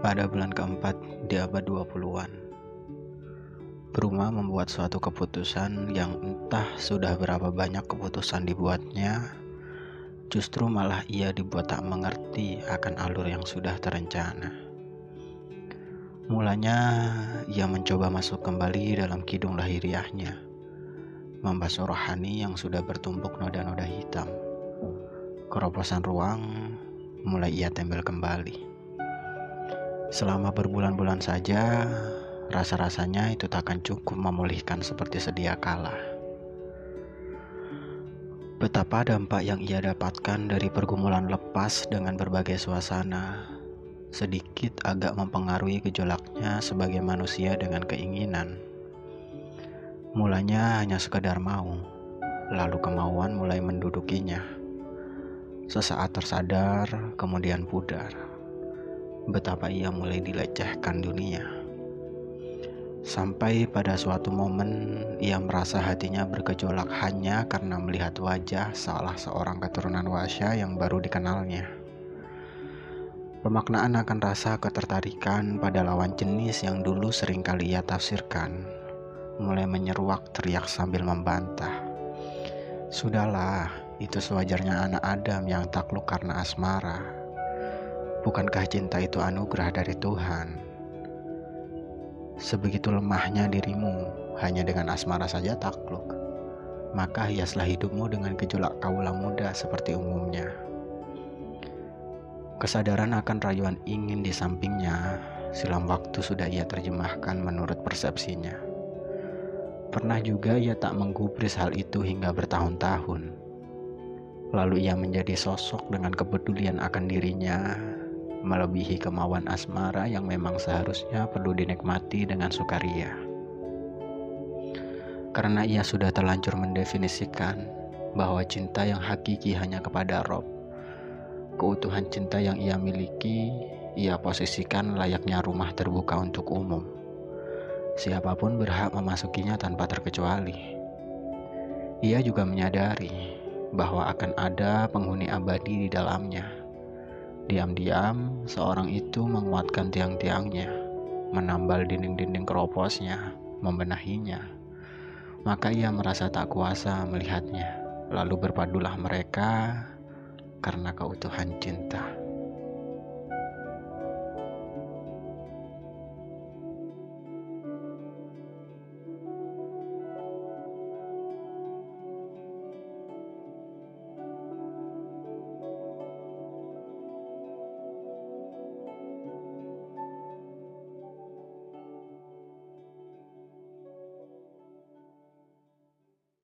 pada bulan keempat di abad 20-an. Bruma membuat suatu keputusan yang entah sudah berapa banyak keputusan dibuatnya, justru malah ia dibuat tak mengerti akan alur yang sudah terencana. Mulanya ia mencoba masuk kembali dalam kidung lahiriahnya, membasuh rohani yang sudah bertumpuk noda-noda hitam. Keroposan ruang mulai ia tembel kembali. Selama berbulan-bulan saja, rasa-rasanya itu takkan cukup memulihkan seperti sedia kala. Betapa dampak yang ia dapatkan dari pergumulan lepas dengan berbagai suasana, sedikit agak mempengaruhi gejolaknya sebagai manusia dengan keinginan. Mulanya hanya sekedar mau, lalu kemauan mulai mendudukinya. Sesaat tersadar, kemudian pudar betapa ia mulai dilecehkan dunia. Sampai pada suatu momen ia merasa hatinya bergejolak hanya karena melihat wajah salah seorang keturunan Wasya yang baru dikenalnya. Pemaknaan akan rasa ketertarikan pada lawan jenis yang dulu sering kali ia tafsirkan, mulai menyeruak teriak sambil membantah. Sudahlah, itu sewajarnya anak Adam yang takluk karena asmara Bukankah cinta itu anugerah dari Tuhan? Sebegitu lemahnya dirimu, hanya dengan asmara saja takluk. Maka hiaslah hidupmu dengan gejolak kaulah muda seperti umumnya. Kesadaran akan rayuan ingin di sampingnya, silam waktu sudah ia terjemahkan menurut persepsinya. Pernah juga ia tak menggubris hal itu hingga bertahun-tahun. Lalu ia menjadi sosok dengan kepedulian akan dirinya melebihi kemauan asmara yang memang seharusnya perlu dinikmati dengan sukaria. Karena ia sudah terlanjur mendefinisikan bahwa cinta yang hakiki hanya kepada Rob. Keutuhan cinta yang ia miliki, ia posisikan layaknya rumah terbuka untuk umum. Siapa pun berhak memasukinya tanpa terkecuali. Ia juga menyadari bahwa akan ada penghuni abadi di dalamnya Diam-diam, seorang itu menguatkan tiang-tiangnya, menambal dinding-dinding keroposnya, membenahinya. Maka ia merasa tak kuasa melihatnya, lalu berpadulah mereka karena keutuhan cinta.